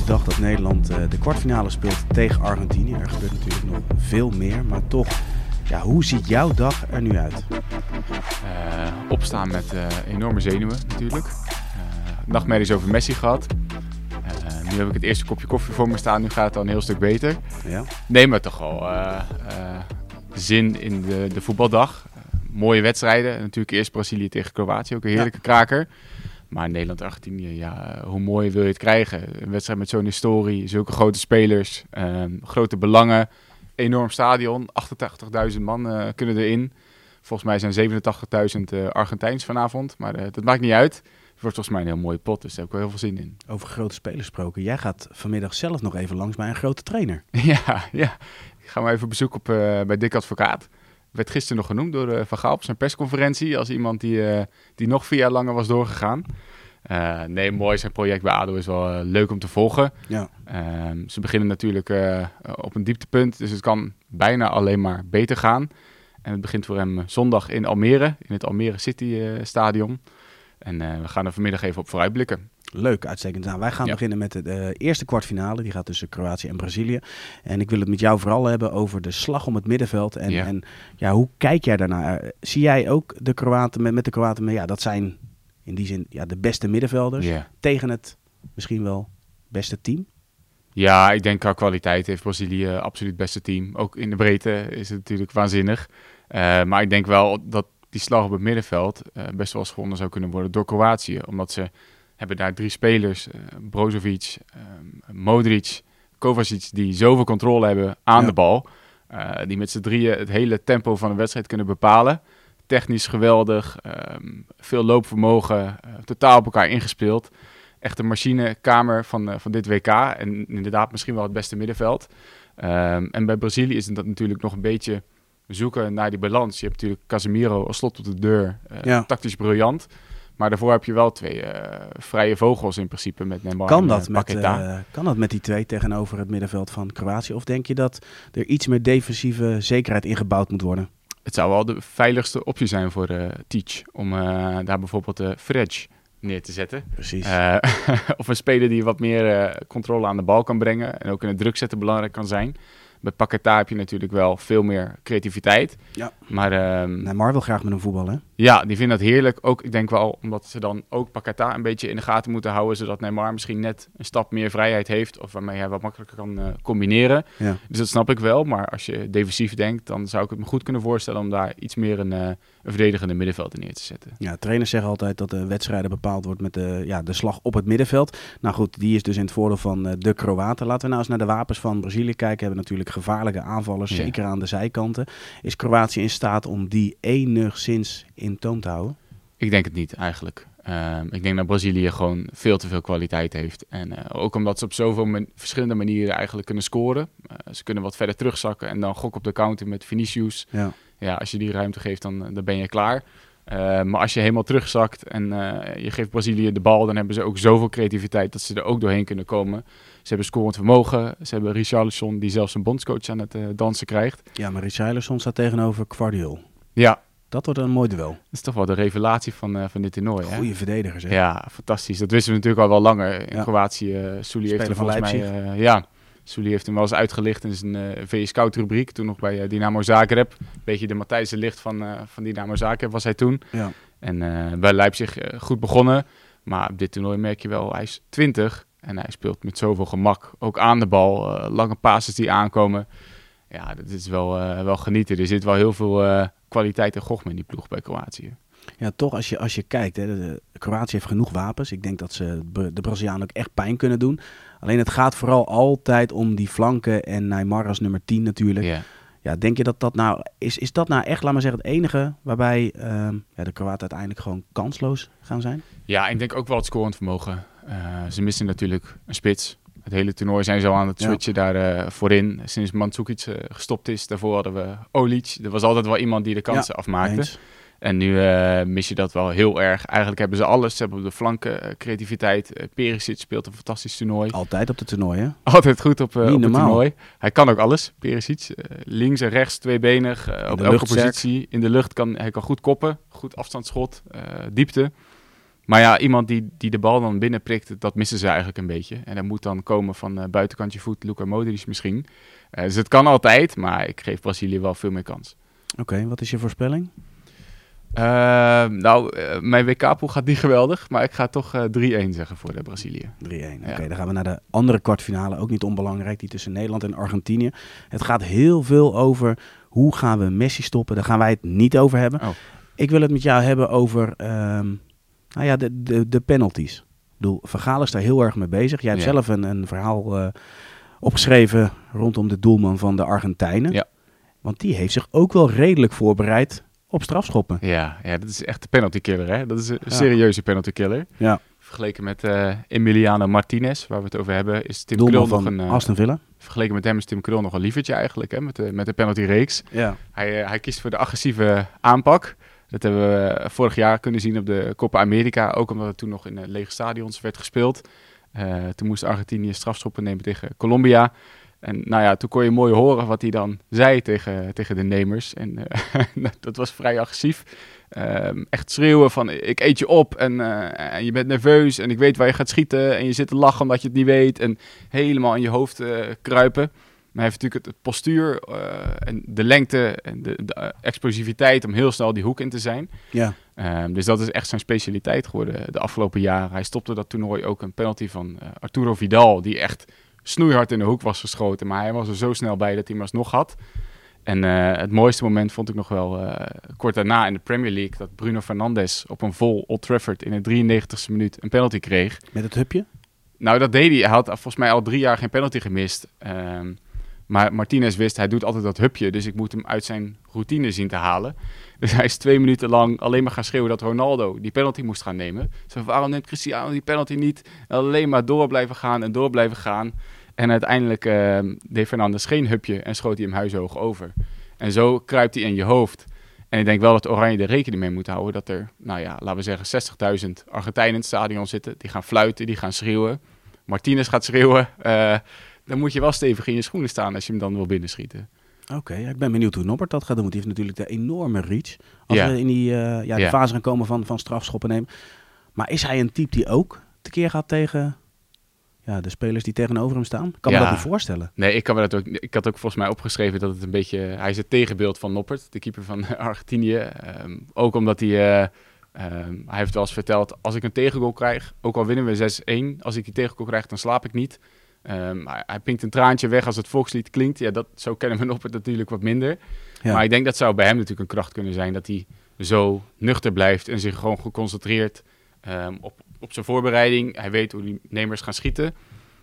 De dag dat Nederland eh, de kwartfinale speelt tegen Argentinië. Er gebeurt natuurlijk nog veel meer, maar toch, ja, hoe ziet jouw dag er nu uit? Eh, opstaan met eh, enorme zenuwen natuurlijk. Eh, nachtmerries over Messi gehad. Eh, nu heb ik het eerste kopje koffie voor me staan. Nu gaat het al een heel stuk beter. Ja? Nee, maar toch wel zin in de, de voetbaldag. Mooie wedstrijden. En natuurlijk eerst Brazilië tegen Kroatië. Ook een heerlijke kraker. Maar Nederland-Argentinië, ja, hoe mooi wil je het krijgen? Een wedstrijd met zo'n historie, zulke grote spelers, ehm, grote belangen, enorm stadion, 88.000 man eh, kunnen erin. Volgens mij zijn 87.000 eh, Argentijns vanavond, maar eh, dat maakt niet uit. Het wordt volgens mij een heel mooie pot, dus daar heb ik wel heel veel zin in. Over grote spelers gesproken. Jij gaat vanmiddag zelf nog even langs bij een grote trainer. ja, ja. Ik ga maar even op bezoek op, bij Dick Advocaat. Werd gisteren nog genoemd door eh, Van Gaal op zijn persconferentie als iemand die, eh, die nog vier jaar langer was doorgegaan. Eh, nee, mooi. Zijn project bij ADO is wel leuk om te volgen. Ja. Ehm, ze beginnen natuurlijk op een dieptepunt, dus het kan bijna alleen maar beter gaan. En het begint voor hem zondag in Almere, in het Almere City Stadion. En we gaan er vanmiddag even op vooruitblikken. Leuk, uitstekend. Nou, wij gaan Ja. beginnen met de eh, eerste kwartfinale. Die gaat tussen Kroatië en Brazilië. En ik wil het met jou vooral hebben over de slag om het middenveld. En Ja. en, ja hoe kijk jij daarnaar? Zie jij ook de Kroaten met, met de Kroaten? Ja, dat zijn in die zin ja, de beste middenvelders. Tegen het misschien wel beste team. Ja, ik denk qua kwaliteit heeft Brazilië absoluut het beste team. Ook in de breedte is het natuurlijk waanzinnig. Eh, maar ik denk wel dat die slag op het middenveld eh, best wel eens gewonnen zou kunnen worden door Kroatië. Omdat ze hebben daar drie spelers, eh Brozovic, eh, Modric, Kovacic, die zoveel controle hebben aan Ja. de bal. eh, die met z'n drieën het hele tempo van de wedstrijd kunnen bepalen. Technisch geweldig, ehm, veel loopvermogen, eh, totaal op elkaar ingespeeld echt een machinekamer van, van dit WK. En inderdaad misschien wel het beste middenveld. Ehm, en bij Brazilië is het dat natuurlijk nog een beetje zoeken naar die balans. Je hebt natuurlijk Casemiro als slot op de deur. eh, Ja. Tactisch briljant. Maar daarvoor heb je wel twee eh, vrije vogels in principe met Neymar Kan en dat, eh, met, eh, kan dat met die twee tegenover het middenveld van Kroatië? Of denk je dat er iets meer defensieve zekerheid ingebouwd moet worden? Het zou wel de veiligste optie zijn voor eh Teach. Om daar bijvoorbeeld de Fredge neer te zetten. Precies. Of een speler die wat meer controle aan de bal kan brengen. En ook in het druk zetten belangrijk kan zijn. Bij Paqueta heb je natuurlijk wel veel meer creativiteit. Ja. Maar ehm, Neymar wil graag met hem voetballen. hè? Ja, die vinden dat heerlijk. Ook, ik denk wel omdat ze dan ook Paqueta een beetje in de gaten moeten houden. Zodat Neymar misschien net een stap meer vrijheid heeft. Of waarmee hij wat makkelijker kan eh, combineren. Ja. Dus dat snap ik wel. Maar als je defensief denkt, dan zou ik het me goed kunnen voorstellen om daar iets meer een, eh, een verdedigende middenveld in neer te zetten. Ja, trainers zeggen altijd dat de wedstrijden bepaald wordt met de, ja, de slag op het middenveld. Nou goed, die is dus in het voordeel van eh, de Kroaten. Laten we nou eens naar de wapens van Brazilië kijken. Hebben natuurlijk gevaarlijke aanvallers, Ja. zeker aan de zijkanten. Is Kroatië in staat om die enigszins in toom te houden? Ik denk het niet eigenlijk. Ehm, ik denk dat Brazilië gewoon veel te veel kwaliteit heeft. En eh, ook omdat ze op zoveel man- verschillende manieren eigenlijk kunnen scoren. Eh, ze kunnen wat verder terugzakken en dan gok op de counter met Vinicius. Ja. Ja, als je die ruimte geeft, dan, dan ben je klaar. Eh, maar als je helemaal terugzakt en eh, je geeft Brazilië de bal, dan hebben ze ook zoveel creativiteit dat ze er ook doorheen kunnen komen. Ze hebben scorend vermogen. Ze hebben Richarlison, die zelfs een bondscoach aan het dansen krijgt. Ja, maar Richarlison staat tegenover Guardiol. Ja, Dat wordt een mooi duel. dat is toch wel de revelatie van, eh, van dit toernooi. verdedigers, hè? Ja, fantastisch. Dat wisten we natuurlijk al wel langer. In Ja. Kroatië, uh, Souli heeft hem volgens mij... eh, ja, Souli heeft hem wel eens uitgelicht in zijn VS Scout rubriek. Toen nog bij Dynamo Zagreb. Beetje de Matthijs de Licht van, van Dynamo Zagreb was hij toen. Ja. En bij Leipzig goed begonnen. Maar op dit toernooi merk je wel, hij is 20 en hij speelt met zoveel gemak. Ook aan de bal, lange passes die aankomen. Ja, dat is wel, wel genieten. Er zit wel heel veel kwaliteit en gochme in die ploeg bij Kroatië. Ja, toch als je, als je kijkt, hè, de, de Kroatië heeft genoeg wapens. Ik denk dat ze de de Brazilianen ook echt pijn kunnen doen. Alleen het gaat vooral altijd om die flanken en Neymar als nummer 10 natuurlijk. Ja. Ja, denk je dat dat nou, is, is dat nou echt, laat maar zeggen, het enige waarbij ehm, ja, de Kroaten uiteindelijk gewoon kansloos gaan zijn? Ja, ik denk ook wel het scorend vermogen. Eh, ze missen natuurlijk een spits. Het hele toernooi zijn ze al aan het Ja. switchen daar eh, voorin. Sinds Mandzukic eh, gestopt is. Daarvoor hadden we Olic. Er was altijd wel iemand die de kansen afmaakte. Eens. En nu eh, mis je dat wel heel erg. Eigenlijk hebben ze alles. Ze hebben op de flanken creativiteit. Eh Perisic speelt een fantastisch toernooi. Altijd op de toernooien. Altijd goed op, op het toernooi. Hij kan ook alles, Perisic. Links en rechts, tweebenig. op elke positie. In de lucht kan hij kan goed koppen. Goed afstandsschot. diepte. Maar ja, iemand die, die de bal dan binnenprikt, dat missen ze eigenlijk een beetje. En dat moet dan komen van eh, buitenkantje voet, Luka Modric misschien. Eh, dus het kan altijd, maar ik geef Brazilië wel veel meer kans. Oké, wat is je voorspelling? 3-1. Eh, nou, eh, mijn WK-pool gaat niet geweldig, maar ik ga toch eh 3-1 zeggen voor de Brazilië. Oké, Ja. dan gaan we naar de andere kwartfinale. Ook niet onbelangrijk, die tussen Nederland en Argentinië. Het gaat heel veel over hoe gaan we Messi stoppen. Daar gaan wij het niet over hebben. Oh. Ik wil het met jou hebben over ehm, nou ja, de, de, de penalties. Ik bedoel, Van Gaal is daar heel erg mee bezig. Jij hebt Ja. zelf een, een verhaal eh, opgeschreven rondom de doelman van de Argentijnen. Ja. Want die heeft zich ook wel redelijk voorbereid op strafschoppen. Ja, ja, dat is echt de penalty killer, hè? Dat is een Ja. serieuze penalty killer. Ja, Vergeleken met eh, Emiliano Martinez, waar we het over hebben, is Tim doelman Krul nog een... eh, Aston Villa. vergeleken met hem is Tim Krul nog een lievertje eigenlijk, hè? Met de, met de penalty reeks. Ja. Hij, hij kiest voor de agressieve aanpak. Dat hebben we eh, vorig jaar kunnen zien op de Copa America. Ook omdat het toen nog in eh, lege stadions werd gespeeld. Eh, toen moest Argentinië strafschoppen nemen tegen Colombia. En nou ja, toen kon je mooi horen wat hij dan zei tegen, tegen de nemers. En dat was vrij agressief. Ehm, echt schreeuwen van ik eet je op en, en je bent nerveus en ik weet waar je gaat schieten. En je zit te lachen omdat je het niet weet. En helemaal in je hoofd kruipen. Maar hij heeft natuurlijk het, postuur eh, en de lengte en de, de eh, explosiviteit om heel snel die hoek in te zijn. Ja. Ehm, dus dat is echt zijn specialiteit geworden de afgelopen jaren. Hij stopte dat toernooi ook een penalty van eh, Arturo Vidal, die echt snoeihard in de hoek was geschoten. Maar hij was er zo snel bij dat hij hem alsnog had. En het mooiste moment vond ik nog wel kort daarna in de Premier League... dat Bruno Fernandes op een vol Old Trafford in de 93ste minuut een penalty kreeg. Met het hupje? Nou, dat deed hij. Hij had volgens mij al drie jaar geen penalty gemist. Ehm, maar Martinez wist, hij doet altijd dat hupje. Dus ik moet hem uit zijn routine zien te halen. Dus hij is twee minuten lang alleen maar gaan schreeuwen dat Ronaldo die penalty moest gaan nemen. Zo, waarom neemt Cristiano die penalty niet? En alleen maar door blijven gaan en door blijven gaan. En uiteindelijk ehm, deed Fernandes geen hupje en schoot hij hem huishoog over. En zo kruipt hij in je hoofd. En ik denk wel dat Oranje er rekening mee moet houden dat er, nou ja, laten we zeggen 60.000 Argentijnen in het stadion zitten. Die gaan fluiten, die gaan schreeuwen. Martinez gaat schreeuwen. eh, dan moet je wel stevig in je schoenen staan als je hem dan wil binnenschieten. Oké, ja, ik ben benieuwd hoe Norbert dat gaat doen. Want die heeft natuurlijk de enorme reach. Als Ja. we in die eh, ja, de Ja. fase gaan komen van, van strafschoppen nemen. Maar is hij een type die ook tekeer gaat tegen ja, de spelers die tegenover hem staan? Kan me dat niet voorstellen. Nee, ik, kan me dat ook, ik had ook volgens mij opgeschreven dat het een beetje... Hij is het tegenbeeld van Noppert, de keeper van Argentinië. Ehm, ook omdat hij... eh, ehm, hij heeft wel eens verteld, als ik een tegengoal krijg, ook al winnen we 6-1, als ik die tegengoal krijg, dan slaap ik niet. Ehm, hij, pinkt een traantje weg als het volkslied klinkt. Ja, dat, zo kennen we Noppert natuurlijk wat minder. Ja. Maar ik denk dat zou bij hem natuurlijk een kracht kunnen zijn, dat hij zo nuchter blijft en zich gewoon geconcentreerd ehm, op, op zijn voorbereiding. Hij weet hoe die nemers gaan schieten.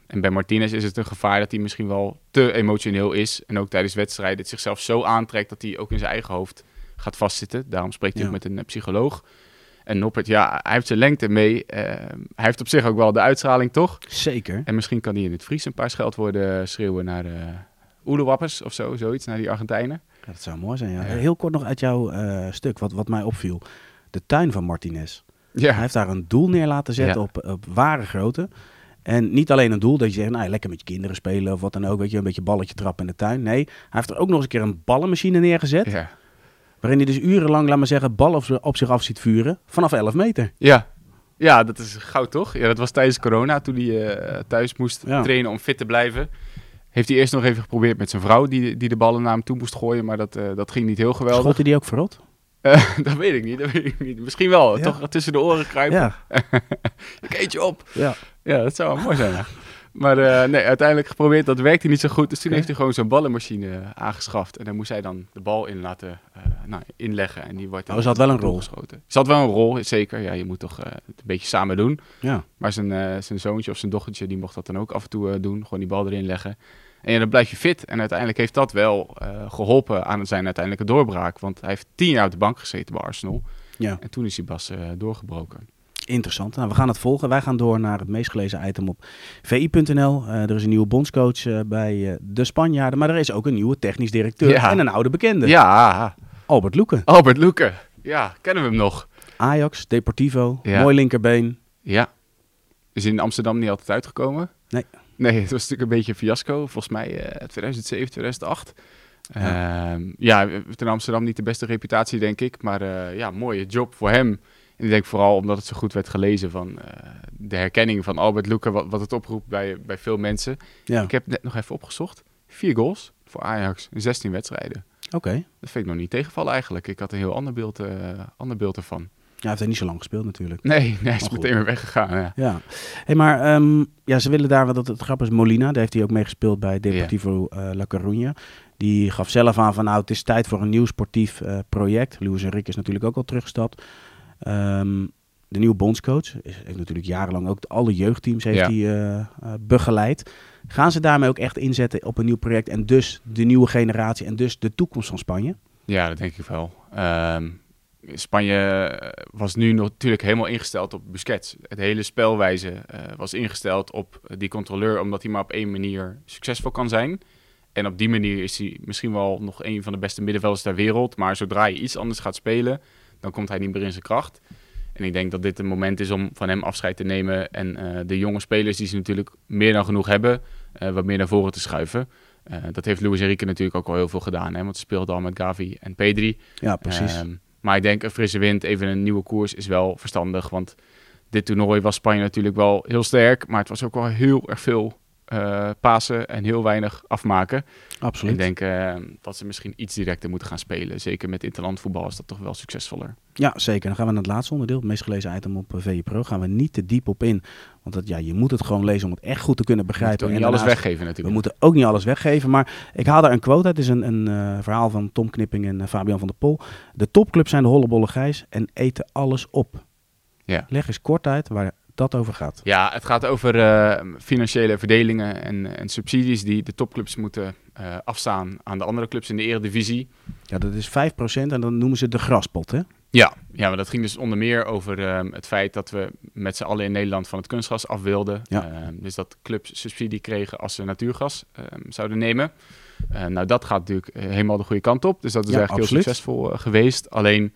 En bij Martinez is het een gevaar dat hij misschien wel te emotioneel is. En ook tijdens wedstrijden het zichzelf zo aantrekt dat hij ook in zijn eigen hoofd gaat vastzitten. Daarom spreekt hij Ja. ook met een eh, psycholoog. En Noppert, ja, hij heeft zijn lengte mee. Eh, hij heeft op zich ook wel de uitstraling, toch? Zeker. En misschien kan hij in het Fries een paar scheldwoorden schreeuwen naar de Oelewappers of zo, zoiets, naar die Argentijnen. Ja, dat zou mooi zijn, ja. Heel kort nog uit jouw eh, stuk, wat, wat mij opviel. De tuin van Martinez. Hij Ja, heeft daar een doel neer laten zetten Ja. op, op ware grootte. En niet alleen een doel dat je zegt, nou, lekker met je kinderen spelen of wat dan ook. Weet je, een beetje balletje trappen in de tuin. Nee, hij heeft er ook nog eens een keer een ballenmachine neergezet. ja. Waarin hij dus urenlang, laat maar zeggen, ballen op, zi- op zich af ziet vuren. Vanaf 11 meter. Ja. ja, dat is goud toch? Ja, dat was tijdens corona, toen hij eh, thuis moest Ja. trainen om fit te blijven. Heeft hij eerst nog even geprobeerd met zijn vrouw, die, die de ballen naar hem toe moest gooien. Maar dat, eh, dat ging niet heel geweldig. Schot hij die ook verrot? Eh, dat weet ik niet, dat weet ik niet. Misschien wel, Ja. toch tussen de oren kruipen. Ja. Ik eet je op. ja. Ja, dat zou wel mooi zijn. Maar eh, nee, uiteindelijk geprobeerd, dat werkte niet zo goed. Dus toen heeft hij gewoon zo'n ballenmachine aangeschaft. En dan moest hij dan de bal in laten eh, nou, inleggen. En die wordt Oh, ze had wel een rol. geschoten. Ze had wel een rol, zeker. Ja, je moet toch eh, het een beetje samen doen. ja. Maar zijn, eh, zijn zoontje of zijn dochtertje, die mocht dat dan ook af en toe eh, doen. Gewoon die bal erin leggen. En ja, dan blijf je fit. En uiteindelijk heeft dat wel eh, geholpen aan zijn uiteindelijke doorbraak. Want hij heeft tien jaar op de bank gezeten bij Arsenal. Ja. En toen is hij pas eh, doorgebroken. Interessant. Nou, we gaan het volgen. Wij gaan door naar het meest gelezen item op vi.nl. Uh, er is een nieuwe bondscoach uh, bij uh, de Spanjaarden, maar er is ook een nieuwe technisch directeur Ja. en een oude bekende. Ja, Albert Loeken. Albert Loeken. Ja, kennen we hem nog? Ajax, Deportivo, Ja. mooi linkerbeen. Ja. Is in Amsterdam niet altijd uitgekomen? Nee. Nee, het was natuurlijk een beetje een fiasco. Volgens mij eh 2007, 2008. Ja. Ehm, Ja, in Amsterdam niet de beste reputatie, denk ik. Maar eh, ja, mooie job voor hem. En ik denk vooral omdat het zo goed werd gelezen van eh, de herkenning van Albert Loeken, wat, wat het oproept bij, bij veel mensen. Ja, Ik heb net nog even opgezocht. Vier goals voor Ajax in 16 wedstrijden. oké. Dat vind ik nog niet tegenvallen eigenlijk. Ik had een heel ander beeld, eh, ander beeld ervan. Ja, hij heeft er niet zo lang gespeeld natuurlijk. Nee, nee hij is meteen weer weggegaan. Ja. Ja, hey, maar ehm, ja, ze willen daar, wat het, het grappige is, Molina, daar heeft hij ook mee gespeeld bij Deportivo eh, La Coruña. Die gaf zelf aan van nou, het is tijd voor een nieuw sportief eh, project. Luis Enrique is natuurlijk ook al teruggestapt. Ehm, de nieuwe bondscoach is, heeft natuurlijk jarenlang ook alle jeugdteams heeft Ja. hij, eh, eh, begeleid. Gaan ze daarmee ook echt inzetten op een nieuw project en dus de nieuwe generatie en dus de toekomst van Spanje? Ja, dat denk ik wel. Ehm, Spanje eh, was nu natuurlijk helemaal ingesteld op Busquets. Het hele spelwijze was ingesteld op die controleur, omdat hij maar op één manier succesvol kan zijn. En op die manier is hij misschien wel nog een van de beste middenvelders ter wereld. Maar zodra je iets anders gaat spelen, dan komt hij niet meer in zijn kracht. En ik denk dat dit een moment is om van hem afscheid te nemen. En eh, de jonge spelers die ze natuurlijk meer dan genoeg hebben, eh, wat meer naar voren te schuiven. Eh, dat heeft Luis Enrique natuurlijk ook al heel veel gedaan. Hè? Want ze speelde al met Gavi en Pedri. Ja, precies. Ehm, maar ik denk een frisse wind, even een nieuwe koers is wel verstandig. Want dit toernooi was Spanje natuurlijk wel heel sterk. Maar het was ook wel heel erg veel eh pasen en heel weinig afmaken. Absoluut. Ik denk eh, dat ze misschien iets directer moeten gaan spelen. Zeker met interlandvoetbal is dat toch wel succesvoller. Ja, zeker. Dan gaan we naar het laatste onderdeel, het meest gelezen item op eh, VE Pro. Gaan we niet te diep op in. Want dat, ja, je moet het gewoon lezen om het echt goed te kunnen begrijpen. niet En alles weggeven We natuurlijk. moeten ook niet alles weggeven. Maar ik haal daar een quote uit. Het is een, een eh, verhaal van Tom Knipping en Fabian van der Pol. De topclubs zijn de hollebolle gijs en eten alles op. Ja. Leg eens kort uit waar dat over gaat. Ja, het gaat over eh, financiële verdelingen en, en subsidies die de topclubs moeten eh, afstaan aan de andere clubs in de eredivisie. Ja, dat is 5% en dan noemen ze de graspot, hè? Ja, ja, maar dat ging dus onder meer over ehm, het feit dat we met z'n allen in Nederland van het kunstgras af wilden. Ja. Ehm, dus dat clubs subsidie kregen als ze natuurgas ehm, zouden nemen. Eh, nou, dat gaat natuurlijk helemaal de goede kant op. Dus dat is Ja, eigenlijk absoluut. heel succesvol geweest. Alleen,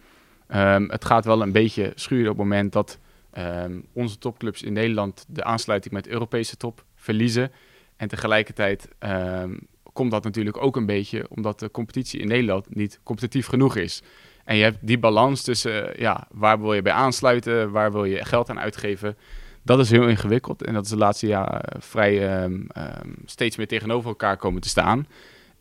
het gaat wel een beetje schuren op het moment dat ehm, onze topclubs in Nederland de aansluiting met de Europese top verliezen. En tegelijkertijd ehm, komt dat natuurlijk ook een beetje omdat de competitie in Nederland niet competitief genoeg is. En je hebt die balans tussen, eh, ja, waar wil je bij aansluiten, waar wil je geld aan uitgeven. Dat is heel ingewikkeld en dat is de laatste jaren vrij ehm, ehm, steeds meer tegenover elkaar komen te staan.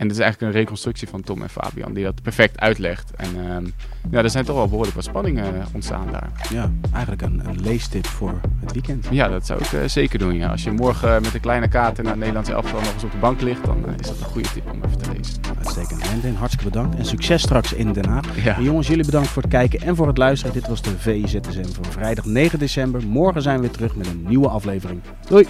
En dat is eigenlijk een reconstructie van Tom en Fabian die dat perfect uitlegt. En ehm, ja, er zijn toch wel behoorlijk wat spanningen eh, ontstaan daar. Ja, eigenlijk een, een leestip voor het weekend. Ja, dat zou ik eh, zeker doen. Ja. Als je morgen eh, met een kleine kaarten naar het Nederlandse elftal nog eens op de bank ligt, dan is dat een goede tip om even te lezen. Uitstekend. Hartstikke bedankt. En succes straks in Den Haag. Ja. En jongens, jullie bedankt voor het kijken en voor het luisteren. Dit was de VIZSM voor vrijdag 9 december. Morgen zijn we weer terug met een nieuwe aflevering. Doei!